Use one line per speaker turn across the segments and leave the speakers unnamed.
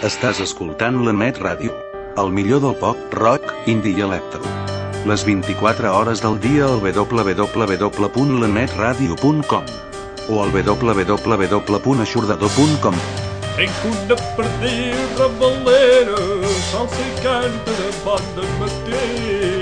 Estàs escoltant la Net Ràdio. El millor del pop, rock, indie i electro. Les 24 hores del dia al www.lanetradio.com o al www.aixordador.com
Tenc una perdir ramalera, salsa i canta de bon matí.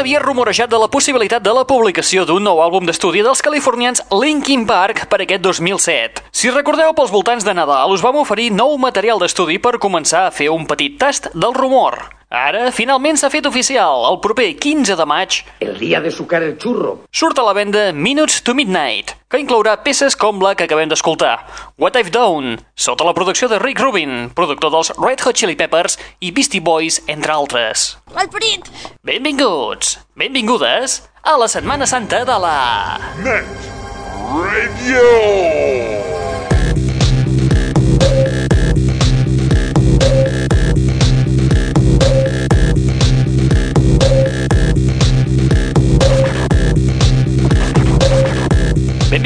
S'havia rumorejat de la possibilitat de la publicació d'un nou àlbum d'estudi dels californians Linkin Park per aquest 2007. Si recordeu, pels voltants de Nadal us vam oferir nou material d'estudi per començar a fer un petit tast del rumor. Ara, finalment s'ha fet oficial. El proper 15 de maig
El día de sucar el churro.
surt a la venda Minutes to Midnight, que inclourà peces com la que acabem d'escoltar, What I've Done, sota la producció de Rick Rubin, productor dels Red Hot Chili Peppers i Beastie Boys, entre altres.
Malparit!
Benvinguts, benvingudes a la Setmana Santa de la...
Net Radio.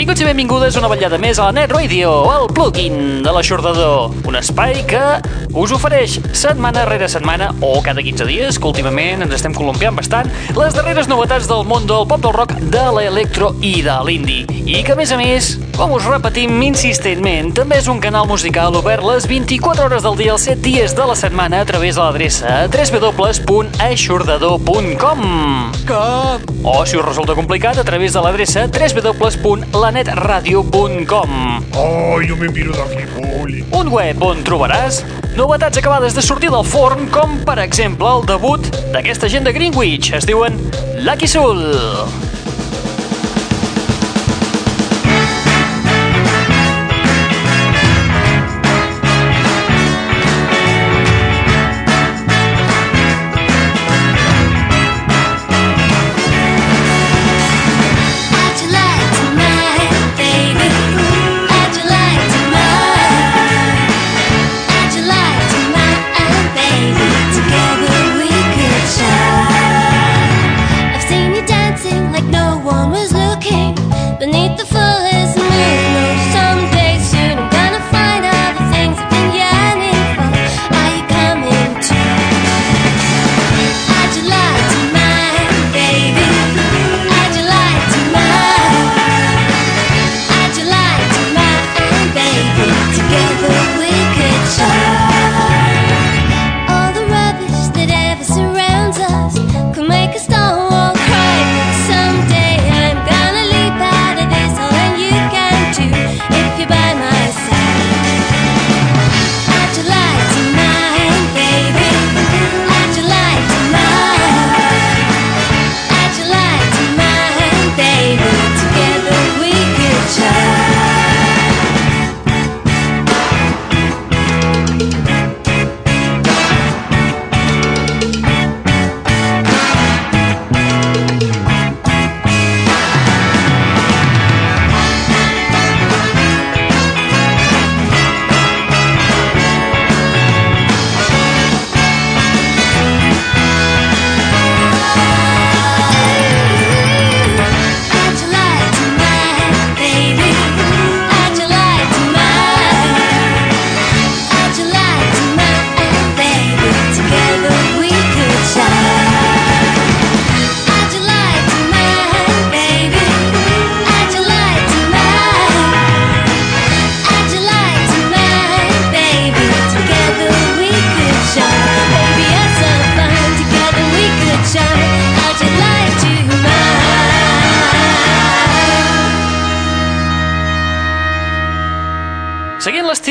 Benvinguts i benvingudes una vetllada més a la Net Radio, el plugin de l'aixordador. Un espai que us ofereix setmana rere setmana o cada 15 dies, que últimament ens estem columpiant bastant, les darreres novetats del món del pop del rock, de l'electro i de l'indie. I que, a més a més, com us repetim insistentment, també és un canal musical obert les 24 hores del dia, els 7 dies de la setmana a través de l'adreça www.aixordador.com
Com?
o, si us resulta complicat, a través de l'adreça www.lanetradio.com
Ai, no me miro d'aquí, Poli.
Un web on trobaràs novetats acabades de sortir del forn, com per exemple el debut d'aquesta gent de Greenwich. Es diuen Lucky Soul.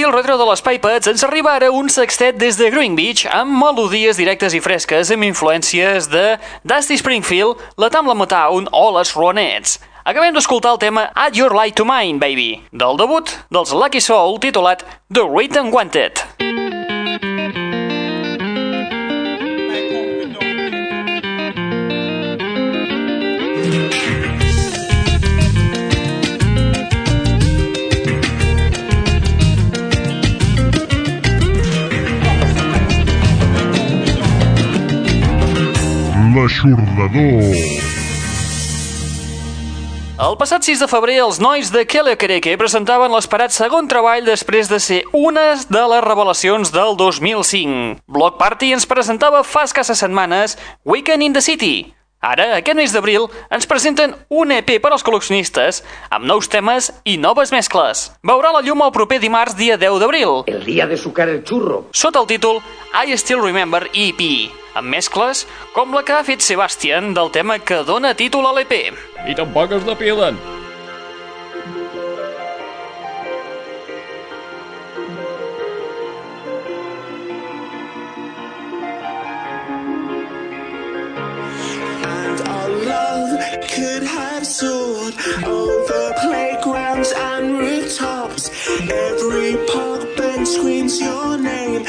L'estil retro de les Pipets, ens arriba ara un sextet des de Green Beach amb melodies directes i fresques amb influències de Dusty Springfield, la Tamla Motown o les Ronettes. Acabem d'escoltar el tema Add Your Light to Mine, Baby, del debut dels Lucky Soul titulat The Written Wanted.
L'aixordador.
El passat 6 de febrer, els nois de Kele Kereke presentaven l'esperat segon treball després de ser unes de les revelacions del 2005. Block Party ens presentava fa escasses setmanes Weekend in the City. Ara, aquest mes d'abril, ens presenten un EP per als col·leccionistes amb nous temes i noves mescles. Veurà la llum el proper dimarts, dia 10 d'abril,
El día de sucar el churro.
sota el títol I Still Remember EP, amb mescles com la que ha fet Sebastian del tema que dona títol a l'EP.
I tampoc es depilen.
Could have soared over playgrounds and rooftops. Every park bench screams your name.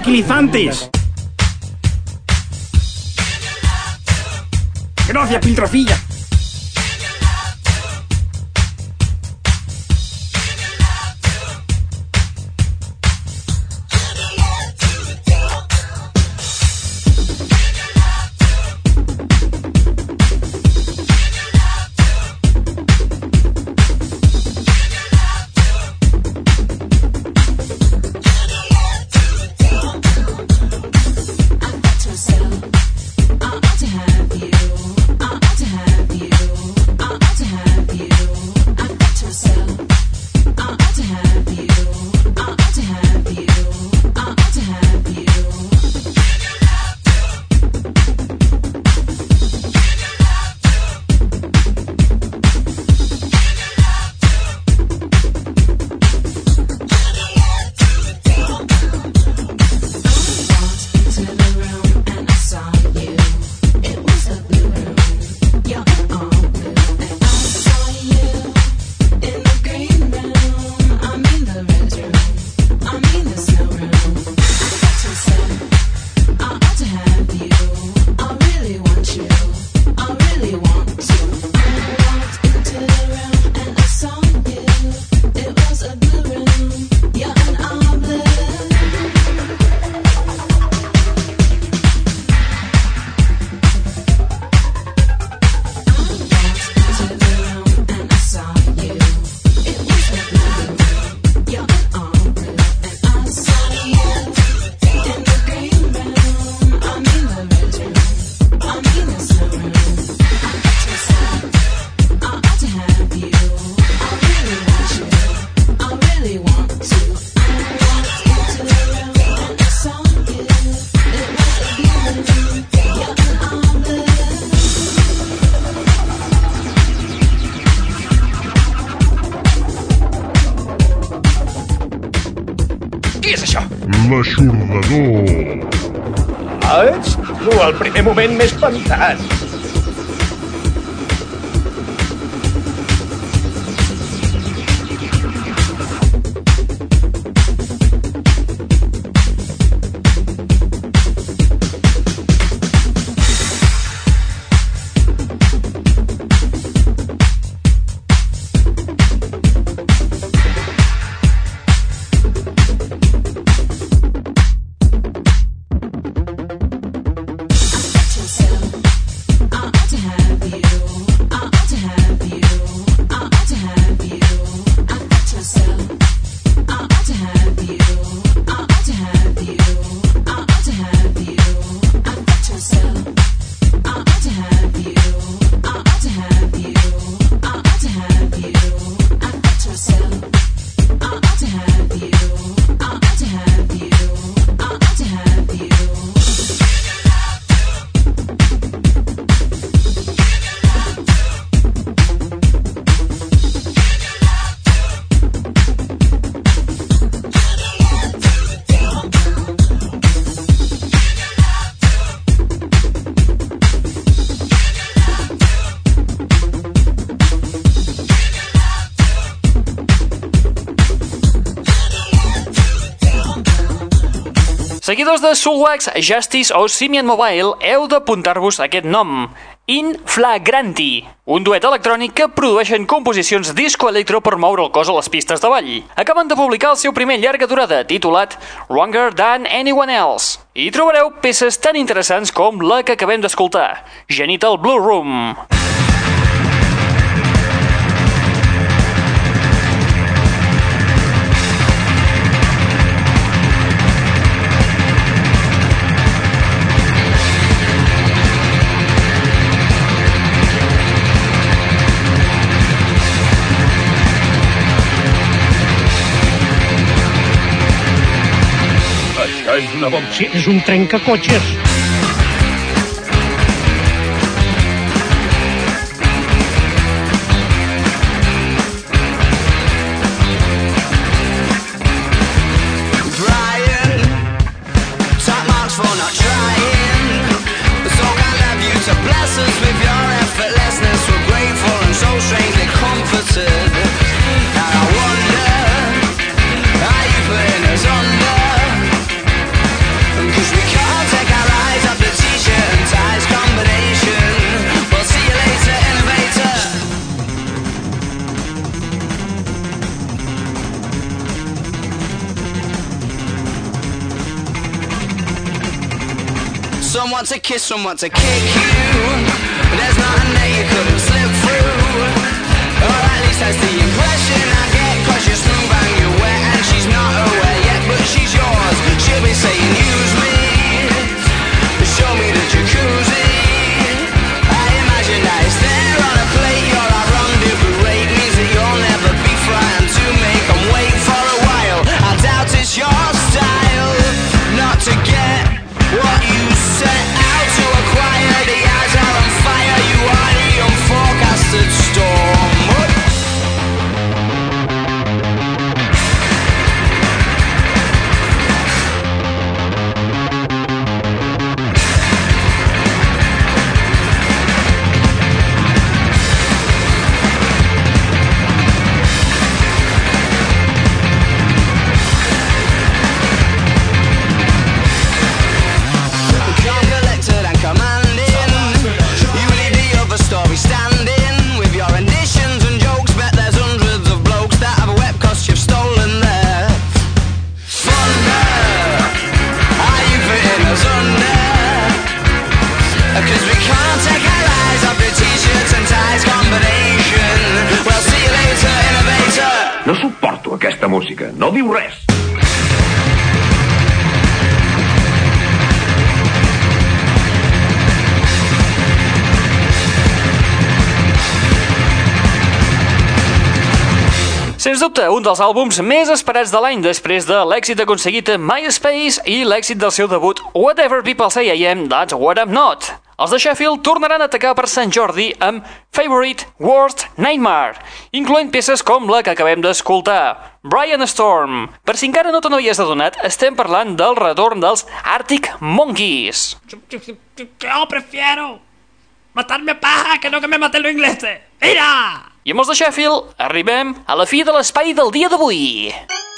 Tranquilizantes. Gracias, piltrafilla.
笨蛋
Seguidors de Soulwax, Justice o Simian Mobile, heu d'apuntar-vos aquest nom. In Flagranti, un duet electrònic que produeixen composicions disco-electro per moure el cos a les pistes de ball. Acaben de publicar el seu primer llarga durada, titulat Wronger Than Anyone Else. I trobareu peces tan interessants com la que acabem d'escoltar, Genital Blue Room.
Una bomba.
Sí, és un trencacotxes.
Some want to kiss, some want to kick you. There's nothing that you couldn't slip through. Or at least that's the impression I get. Cause you're smooth and you're wet, and she's not aware yet, but she's yours. She'll be saying, use
diu res.
Sens dubte, un dels àlbums més esperats de l'any després de l'èxit aconseguit a MySpace i l'èxit del seu debut Whatever People Say I Am, That's What I'm Not. Els de Sheffield tornaran a atacar per Sant Jordi amb Favorite Worst Nightmare, incloent peces com la que acabem d'escoltar, Brian Storm. Per si encara no te n'havies adonat, estem parlant del retorn dels Arctic Monkeys.
Yo prefiero matarme paja que no que me mate lo inglés. ¡Mira!
I amb els de Sheffield arribem a la fi de l'espai del dia d'avui. Al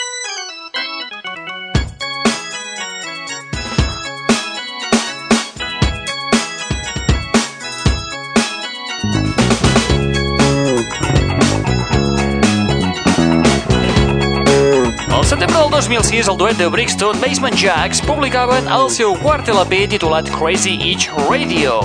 setembre del 2006, el duet de Brixton Basement Jacks publicaven el seu quart LP titulat Crazy Itch Radio,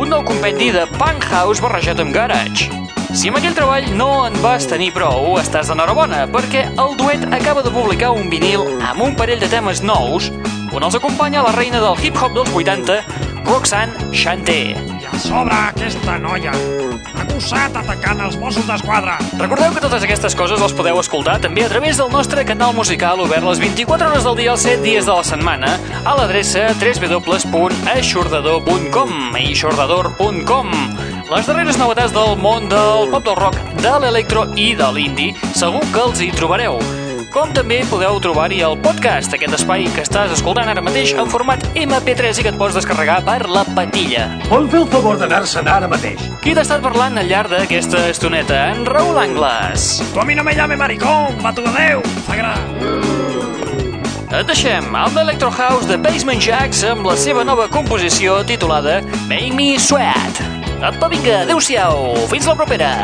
un nou compendi de punk house barrejat amb garage. Si amb aquell treball no en vas tenir prou, estàs d'enhorabona, perquè el duet acaba de publicar un vinil amb un parell de temes nous, on els acompanya la reina del hip-hop dels 80, Roxanne Chanté.
Sobre aquesta noia, acusat atacant els Mossos d'Esquadra.
Recordeu que totes aquestes coses les podeu escoltar també a través del nostre canal musical obert les 24 hores del dia els 7 dies de la setmana a l'adreça www.aixordador.com eixordador.com Les darreres novetats del món del pop del rock, de l'electro i de l'indie segur que els hi trobareu. Com també podeu trobar-hi el podcast, aquest espai que estàs escoltant ara mateix en format MP3 i que et pots descarregar per la patilla.
Vol fer el favor d'anar-se'n ara mateix?
Qui t'ha estat parlant al llarg d'aquesta estoneta? En Raül Angles.
Tu a mi no me llame maricón, va tu de Déu, sagrà.
Et deixem amb l'Electro House de Basement Jacks amb la seva nova composició titulada Make Me Sweat. Apa, vinga, adeu-siau, fins la propera.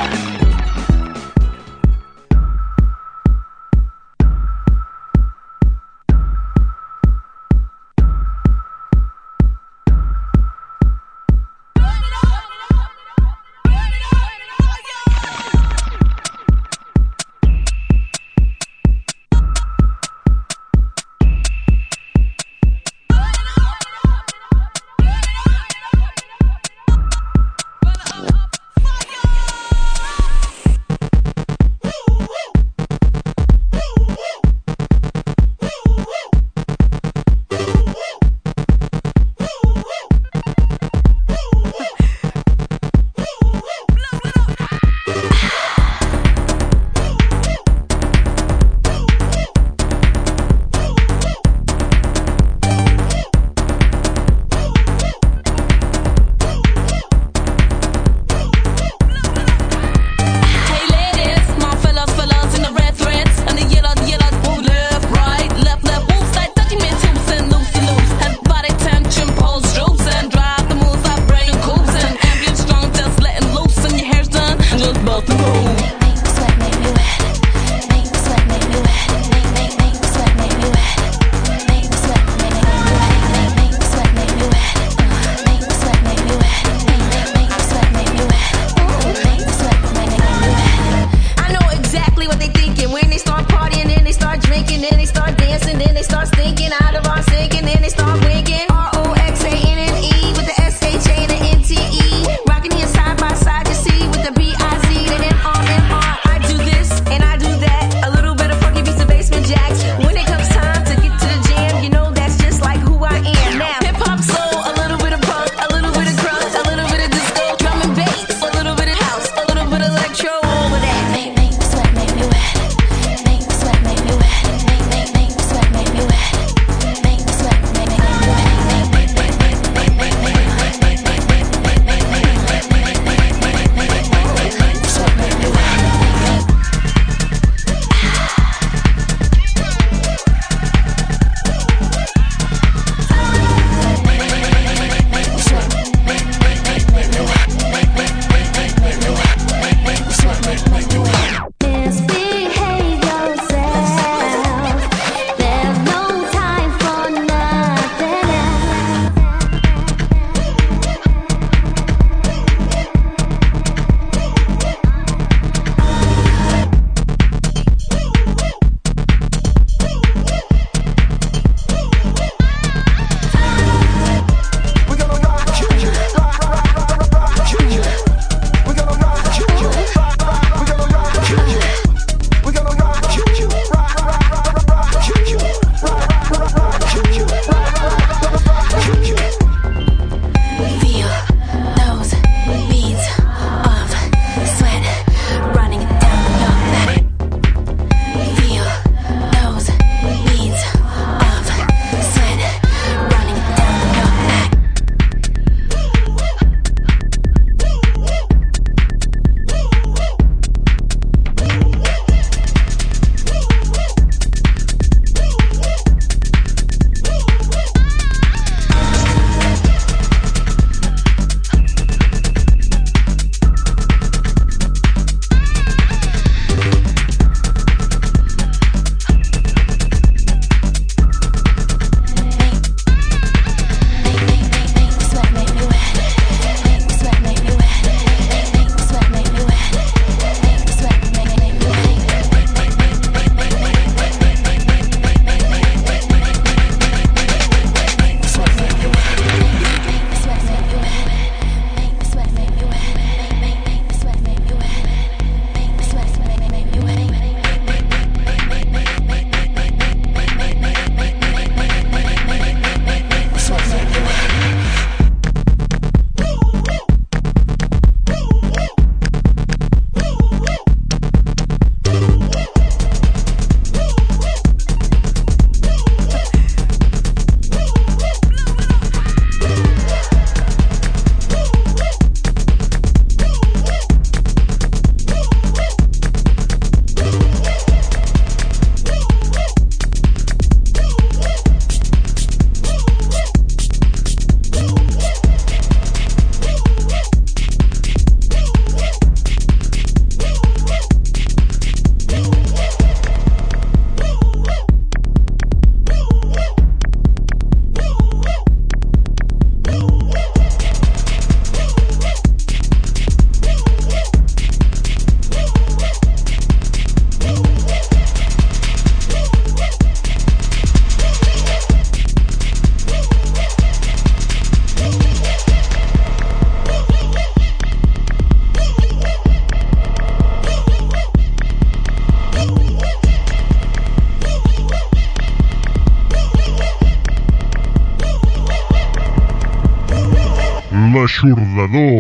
L'aixordador.
Sobressalt.